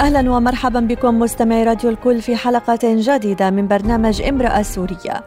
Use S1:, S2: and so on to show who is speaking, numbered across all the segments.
S1: أهلا ومرحبا بكم مستمعي راديو الكل في حلقة جديدة من برنامج امرأة سورية.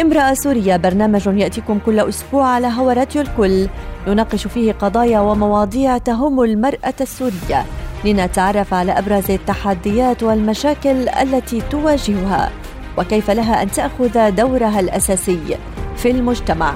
S1: امرأة سورية برنامج يأتيكم كل أسبوع على هوا راديو الكل. نناقش فيه قضايا ومواضيع تهم المرأة السورية. لنتعرف على أبرز التحديات والمشاكل التي تواجهها. وكيف لها أن تأخذ دورها الأساسي في المجتمع.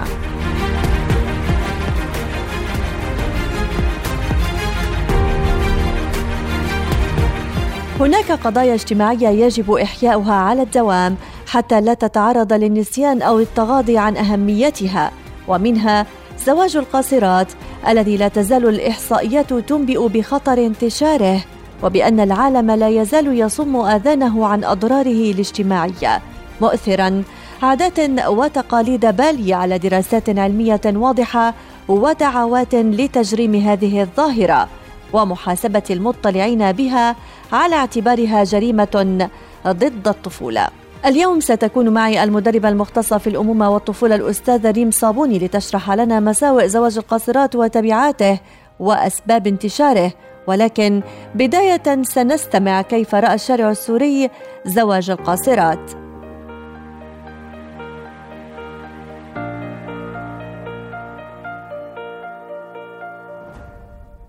S1: هناك قضايا اجتماعية يجب إحياؤها على الدوام حتى لا تتعرض للنسيان أو التغاضي عن أهميتها ومنها زواج القاصرات الذي لا تزال الإحصائيات تنبئ بخطر انتشاره وبأن العالم لا يزال يصم آذانه عن أضراره الاجتماعيه مؤثرا عادات وتقاليد بالية على دراسات علمية واضحة ودعوات لتجريم هذه الظاهرة ومحاسبة المطلعين بها على اعتبارها جريمة ضد الطفولة. اليوم ستكون معي المدربة المختصة في الأمومة والطفولة الأستاذة ريم صابوني لتشرح لنا مساوئ زواج القاصرات وتبعاته وأسباب انتشاره. ولكن بداية سنستمع كيف رأى الشارع السوري زواج القاصرات.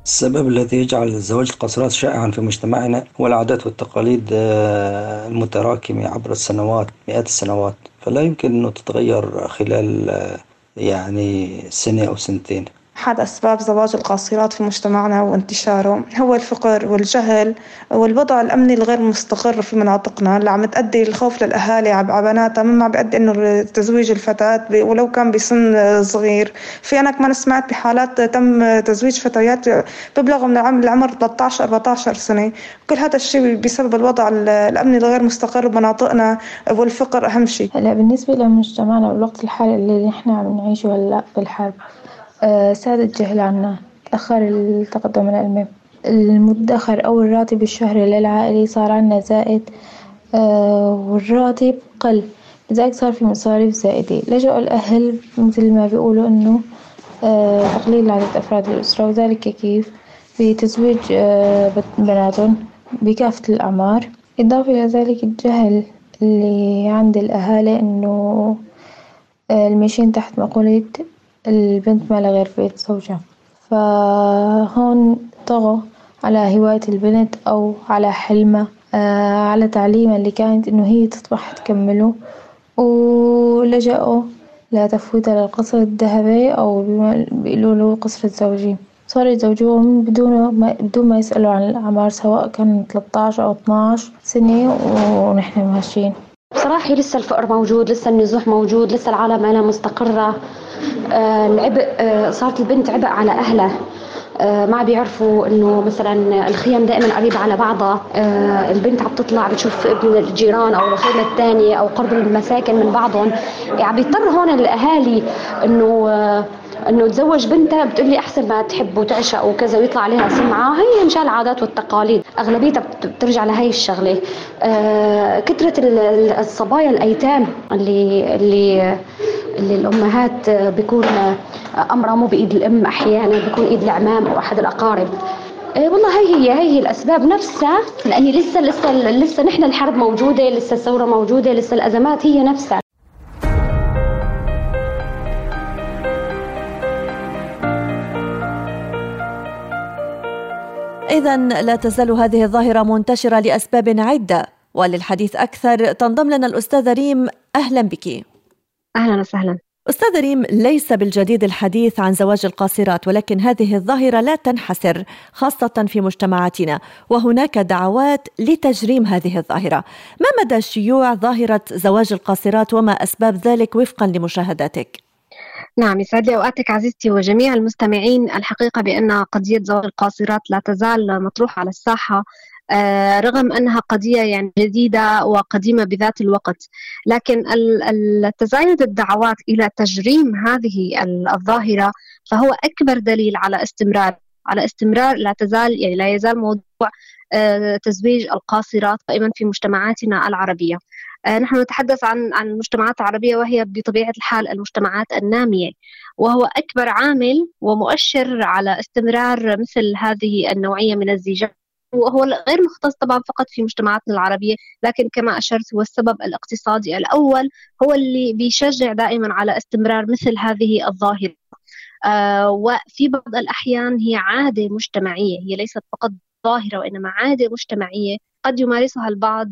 S2: السبب الذي يجعل زواج القاصرات شائعا في مجتمعنا هو العادات والتقاليد آه، المتراكمة عبر السنوات مئات السنوات. فلا يمكن أنه تتغير خلال آه، يعني سنة أو سنتين.
S3: أحد أسباب زواج القاصرات في مجتمعنا وانتشاره هو الفقر والجهل والوضع الأمني الغير مستقر في مناطقنا اللي عم تؤدي الخوف للأهالي على بناتها مما بيؤدي إنه تزويج الفتاة ولو كان بسن صغير. في أنا كمان سمعت بحالات تم تزويج فتيات ببلغوا من العمر 13 14 سنة. كل هذا الشيء بسبب الوضع الأمني الغير مستقر بمناطقنا والفقر أهم شيء.
S4: هلا بالنسبة لمجتمعنا والوقت الحالي اللي نحن عم نعيشه هلا بالحرب ساد الجهل عنا تأخر التقدم العلمي المدخر أو الراتب الشهري للعائلة صار عنا زائد آه، والراتب قل. لذلك صار في مصاريف زائدة. لجأوا الأهل مثل ما بيقولوا إنه آه، تقليل عدد أفراد الأسرة وذلك كيف؟ بتزويج بناتهم بكافة الأعمار. إضافة إلى ذلك الجهل اللي عند الأهالي إنه الماشيين تحت مقولة البنت ما لها غير بيت زوجها. فهون طغوا على هواية البنت أو على حلمها آه، على تعليمها اللي كانت إنه هي تطمح تكمله. ولجأوا لتفويتها للقصر الذهبي أو بيقولوا له قصر الزوجي صاروا يزوجوهم بدون ما بدون ما يسألوا عن الأعمار سواء كان 13 أو 12 سنة ونحن ماشيين
S5: بصراحة لسه الفقر موجود لسه النزوح موجود لسه العالم أنا مستقرة. آه، العبء آه، صارت البنت عبء على أهلها. آه، ما بيعرفوا إنه مثلا الخيم دائما قريبه على بعضها. البنت عم تطلع بتشوف ابن الجيران أو الخيمة الثانية أو قرب المساكن من بعضهم. يعني بيضطر هون الأهالي إنه انه تزوج بنتها بتقول لي أحسن ما تحب وتعشق وكذا ويطلع عليها سمعة. هي مشان العادات والتقاليد. أغلبيتها بترجع لهي الشغلة. آه كثرة الصبايا الأيتام اللي اللي اللي الأمهات بيكون أمرها مو بإيد الأم أحيانا بيكون إيد العمام أو أحد الأقارب. إيه والله هي هي هي هي الأسباب نفسها لأني لسه لسه لسه نحن الحرب موجودة لسه الثورة موجودة لسه الأزمات هي نفسها.
S1: إذا لا تزال هذه الظاهرة منتشرة لأسباب عدة وللحديث أكثر تنضم لنا الأستاذة ريم. أهلا بك.
S6: أهلا وسهلا.
S1: أستاذ ريم ليس بالجديد الحديث عن زواج القاصرات ولكن هذه الظاهرة لا تنحسر خاصة في مجتمعاتنا وهناك دعوات لتجريم هذه الظاهرة. ما مدى شيوع ظاهرة زواج القاصرات وما أسباب ذلك وفقا لمشاهداتك؟
S6: نعم يسعد لي أوقاتك عزيزتي وجميع المستمعين. الحقيقة بأن قضية زواج القاصرات لا تزال مطروحة على الساحة آه، رغم أنها قضية يعني جديدة وقديمة بذات الوقت. لكن التزايد الدعوات إلى تجريم هذه الظاهرة فهو أكبر دليل على استمرار على استمرار لا تزال يعني لا يزال موضوع آه، تزويج القاصرات قائما في مجتمعاتنا العربية. نحن نتحدث عن عن المجتمعات العربية وهي بطبيعة الحال المجتمعات النامية وهو أكبر عامل ومؤشر على استمرار مثل هذه النوعية من الزيجات وهو غير مختص طبعا فقط في مجتمعاتنا العربية لكن كما أشرت هو السبب الاقتصادي الأول هو اللي بيشجع دائما على استمرار مثل هذه الظاهرة. آه وفي بعض الأحيان هي عادة مجتمعية هي ليست فقط ظاهرة وإنما عادة مجتمعية قد يمارسها البعض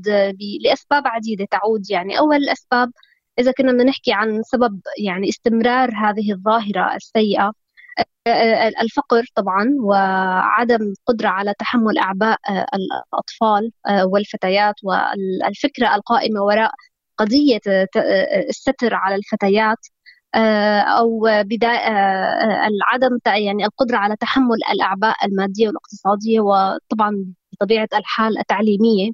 S6: لأسباب عديدة تعود يعني. أول الأسباب إذا كنا بدنا نحكي عن سبب يعني استمرار هذه الظاهرة السيئة الفقر طبعا وعدم القدرة على تحمل أعباء الأطفال والفتيات والفكرة القائمة وراء قضية الستر على الفتيات. أو بداية العدم يعني القدرة على تحمل الأعباء المادية والاقتصادية وطبعا بطبيعة الحال التعليمية.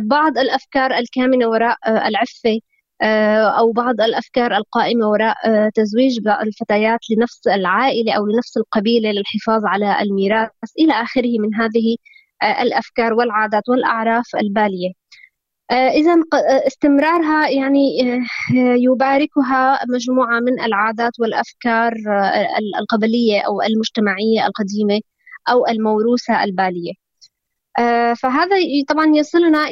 S6: بعض الأفكار الكامنة وراء العفة آه، أو بعض الأفكار القائمة وراء آه، تزويج الفتيات لنفس العائلة أو لنفس القبيلة للحفاظ على الميراث إلى آخره من هذه آه، الأفكار والعادات والأعراف البالية. إذا استمرارها يعني يباركها مجموعة من العادات والأفكار القبلية أو المجتمعية القديمة أو الموروثة البالية. فهذا طبعا يصلنا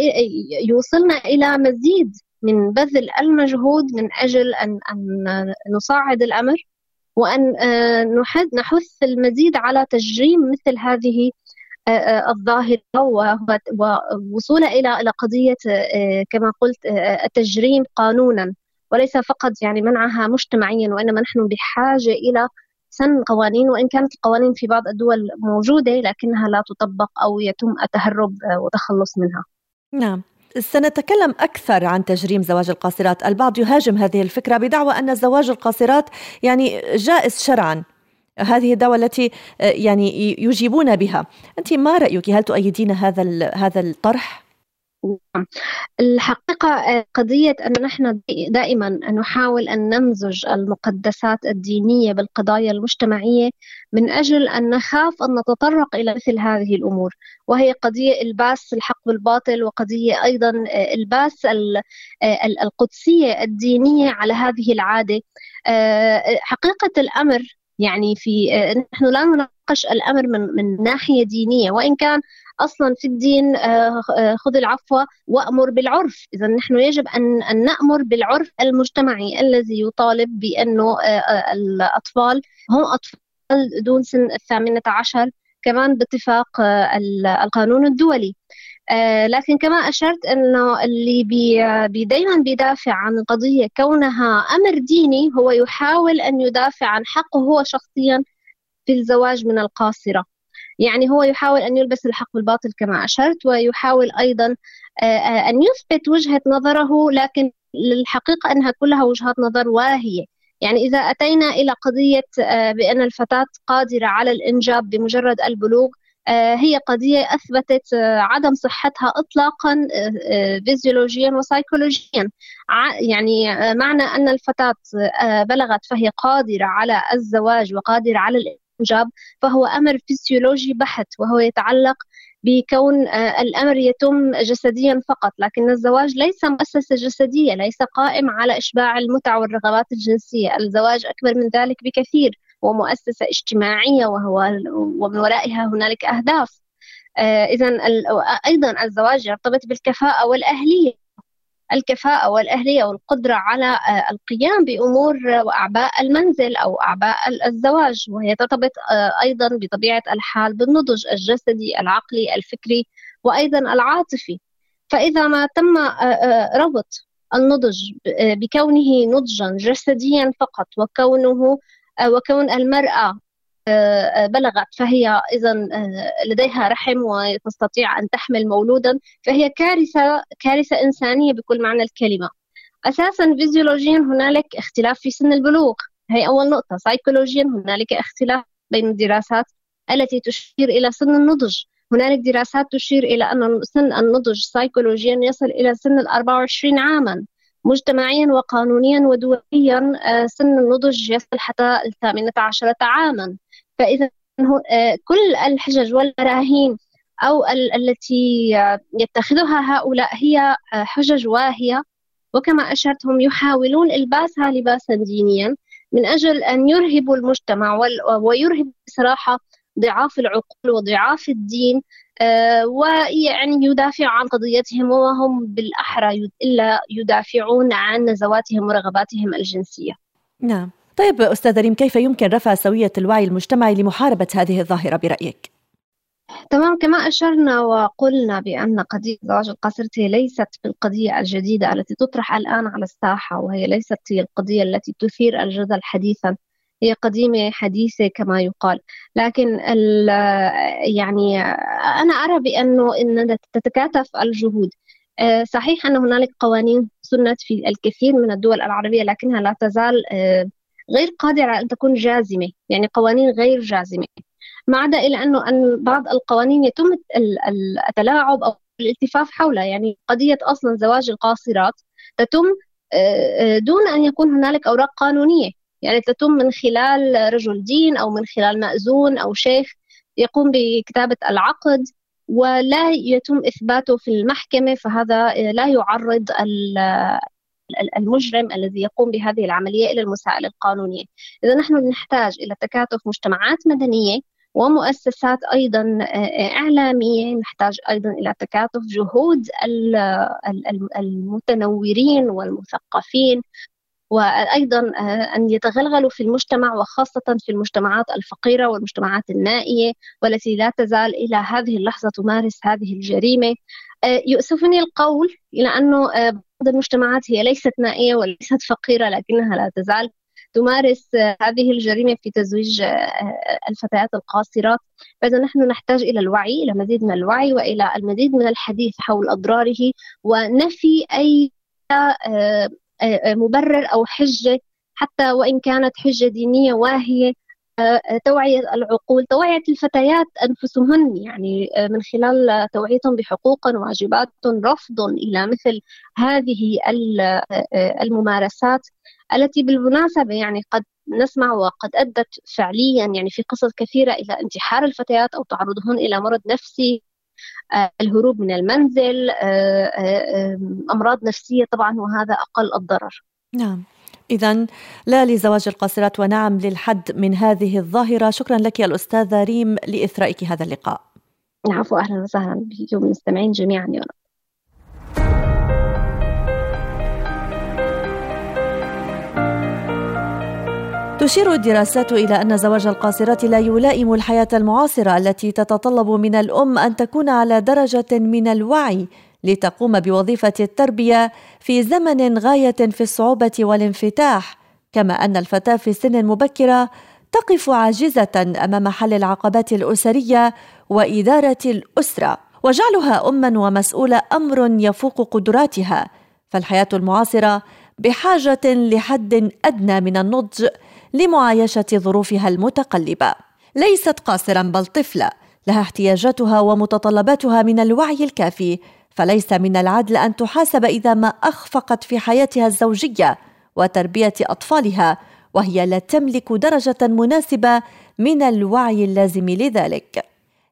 S6: يوصلنا إلى مزيد من بذل المجهود من أجل أن, نصعد الأمر وأن آه، نحث المزيد على تجريم مثل هذه آه، آه، الظاهرة ووصولها إلى إلى قضية كما قلت التجريم قانونا وليس فقط يعني منعها مجتمعيا وإنما نحن بحاجة إلى سن قوانين وإن كانت القوانين في بعض الدول موجودة لكنها لا تطبق أو يتم التهرب وتخلص منها.
S1: نعم. سنتكلم أكثر عن تجريم زواج القاصرات. البعض يهاجم هذه الفكرة بدعوى أن زواج القاصرات يعني جائز شرعا. هذه الدعوة التي يعني يجيبون بها أنت ما رأيك هل تؤيدين هذا هذا الطرح؟
S6: نعم. الحقيقة آه، قضية أن نحن دائما نحاول أن نمزج المقدسات الدينية بالقضايا المجتمعية من أجل أن نخاف أن نتطرق إلى مثل هذه الأمور وهي قضية إلباس الحق بالباطل وقضية أيضا آه، إلباس آه، القدسية الدينية على هذه العادة حقيقة الأمر يعني في نحن لا نناقش الأمر من من ناحية دينية وإن كان أصلا في الدين آه، آه، خذ العفو وأمر بالعرف. اذا نحن يجب أن أن نأمر بالعرف المجتمعي الذي يطالب بأنه آه، الأطفال هم أطفال دون سن الثامنة عشر كمان باتفاق القانون الدولي. لكن كما أشرت أنه اللي بي, بي دايما بيدافع عن القضية كونها أمر ديني هو يحاول أن يدافع عن حقه هو شخصيا في الزواج من القاصرة. يعني هو يحاول أن يلبس الحق بالباطل كما أشرت ويحاول أيضا آه، آه، أن يثبت وجهة نظره لكن الحقيقة أنها كلها وجهات نظر واهية. يعني إذا أتينا إلى قضية آه، بأن الفتاة قادرة على الإنجاب بمجرد البلوغ هي قضية أثبتت عدم صحتها إطلاقا فيزيولوجيا وسيكولوجيا يعني معنى أن الفتاة بلغت فهي قادرة على الزواج وقادرة على الإنجاب فهو أمر فسيولوجي بحت وهو يتعلق بكون آه، الأمر يتم جسديا فقط. لكن الزواج ليس مؤسسة جسدية ليس قائم على إشباع المتع والرغبات الجنسية. الزواج أكبر من ذلك بكثير. ومؤسسة اجتماعية وهو ومن ورائها هنالك أهداف. آه، إذا أيضا الزواج يرتبط بالكفاءة والأهلية. الكفاءة والأهلية والقدرة على آه، القيام بأمور وأعباء المنزل أو أعباء الزواج. وهي ترتبط آه، أيضا بطبيعة الحال بالنضج الجسدي العقلي الفكري وأيضا العاطفي. فإذا ما تم ربط النضج بكونه نضجا جسديا فقط وكونه وكون المرأة آه، بلغت فهي إذا آه، لديها رحم وتستطيع أن تحمل مولودا فهي كارثة كارثة إنسانية بكل معنى الكلمة. أساسا فيزيولوجيا هنالك اختلاف في سن البلوغ. هي أول نقطة. سيكولوجيا هنالك اختلاف بين الدراسات التي تشير إلى سن النضج. هنالك دراسات تشير إلى أن سن النضج سيكولوجيا يصل إلى سن ال 24 عاما. مجتمعيا وقانونيا ودوليا آه، سن النضج يصل حتى الثامنة عشرة عاما. فإذا آه، كل الحجج والبراهين أو التي يتخذها هؤلاء هي حجج واهية. وكما أشرت هم يحاولون إلباسها لباسا دينيا من أجل أن يرهبوا المجتمع ويرهب بصراحة ضعاف العقول وضعاف الدين. آه، ويعني يدافع عن قضيتهم وهم بالأحرى إلا يدافعون عن نزواتهم ورغباتهم الجنسية.
S1: نعم. طيب أستاذ ريم كيف يمكن رفع سوية الوعي المجتمعي لمحاربة هذه الظاهرة برأيك؟
S6: تمام كما أشرنا وقلنا بأن قضية زواج القاصرة ليست بالقضية الجديدة التي تطرح الآن على الساحة وهي ليست هي القضية التي تثير الجدل حديثا. هي قديمة حديثة كما يقال. لكن يعني أنا أرى بأنه إن تتكاتف الجهود. آه، صحيح أن هنالك قوانين سنت في الكثير من الدول العربية لكنها لا تزال آه، غير قادرة أن تكون جازمة يعني قوانين غير جازمة. ما عدا إلى أنه أن بعض القوانين يتم التلاعب أو الالتفاف حولها. يعني قضية أصلا زواج القاصرات تتم آه، دون أن يكون هنالك أوراق قانونية. يعني تتم من خلال رجل دين أو من خلال مأذون أو شيخ يقوم بكتابة العقد ولا يتم إثباته في المحكمة فهذا لا يعرض المجرم الذي يقوم بهذه العملية إلى المسائل القانونية إذا نحن نحتاج إلى تكاتف مجتمعات مدنية ومؤسسات أيضا إعلامية نحتاج أيضا إلى تكاتف جهود المتنورين والمثقفين وأيضا آه، أن يتغلغلوا في المجتمع وخاصة في المجتمعات الفقيرة والمجتمعات النائية والتي لا تزال إلى هذه اللحظة تمارس هذه الجريمة. آه، يؤسفني القول إلى أنه آه، بعض المجتمعات هي ليست نائية وليست فقيرة لكنها لا تزال تمارس هذه الجريمة في تزويج الفتيات القاصرات. فاذا نحن نحتاج إلى الوعي إلى مزيد من الوعي وإلى المزيد من الحديث حول أضراره ونفي آه، مبرر أو حجة حتى وإن كانت حجة دينية واهية آه، توعية العقول توعية الفتيات أنفسهن. يعني من خلال توعيتهم بحقوق وواجبات رفض إلى مثل هذه الممارسات التي بالمناسبة يعني قد نسمع وقد أدت فعليا. يعني في قصص كثيرة إلى انتحار الفتيات أو تعرضهن إلى مرض نفسي. آه، الهروب من المنزل آه، آه، أمراض نفسية طبعا وهذا أقل الضرر.
S1: نعم. إذا لا لزواج القاصرات ونعم للحد من هذه الظاهرة. شكرا لك يا الأستاذة ريم لإثرائك هذا اللقاء.
S6: العفو أهلا وسهلا. بكم المستمعين جميعا يا رب.
S1: تشير الدراسات إلى أن زواج القاصرات لا يلائم الحياة المعاصرة التي تتطلب من الأم أن تكون على درجة من الوعي لتقوم بوظيفة التربية في زمن غاية في الصعوبة والانفتاح، كما أن الفتاة في سن مبكرة تقف عاجزة أمام حل العقبات الأسرية وإدارة الأسرة، وجعلها أما ومسؤولة أمر يفوق قدراتها، فالحياة المعاصرة بحاجة لحد أدنى من النضج لمعايشة ظروفها المتقلبة. ليست قاصرا بل طفلة. لها احتياجاتها ومتطلباتها من الوعي الكافي. فليس من العدل أن تحاسب إذا ما أخفقت في حياتها الزوجية وتربية أطفالها وهي لا تملك درجة مناسبة من الوعي اللازم لذلك.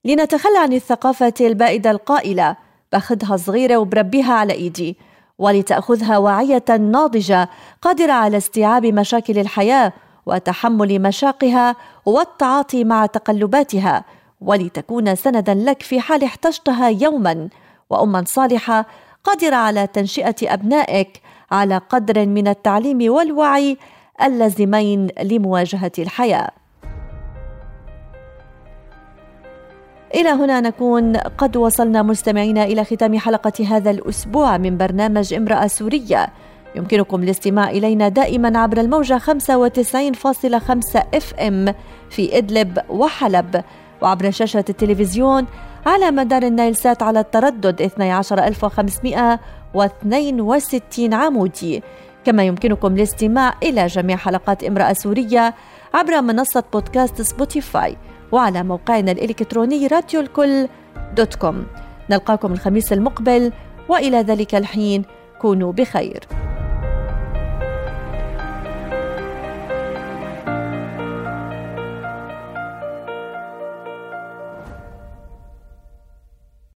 S1: لنتخلى عن الثقافة البائدة القائلة باخدها صغيرة وبربيها على إيدي ولتأخذها واعية ناضجة قادرة على استيعاب مشاكل الحياة وتحمل مشاقها والتعاطي مع تقلباتها ولتكون سندا لك في حال احتجتها يوما. واما صالحة قادرة على تنشئة أبنائك على قدر من التعليم والوعي اللازمين لمواجهة الحياة. إلى هنا نكون. قد وصلنا مستمعينا إلى ختام حلقة هذا الأسبوع من برنامج امرأة سورية. يمكنكم الاستماع إلينا دائما عبر الموجة 95.5 FM في إدلب وحلب. وعبر شاشة التلفزيون على مدار النايل سات على التردد 12562 عمودي. كما يمكنكم الاستماع إلى جميع حلقات امرأة سورية عبر منصة بودكاست سبوتيفاي وعلى موقعنا الإلكتروني راديو الكل dot com. نلقاكم الخميس المقبل وإلى ذلك الحين كونوا بخير.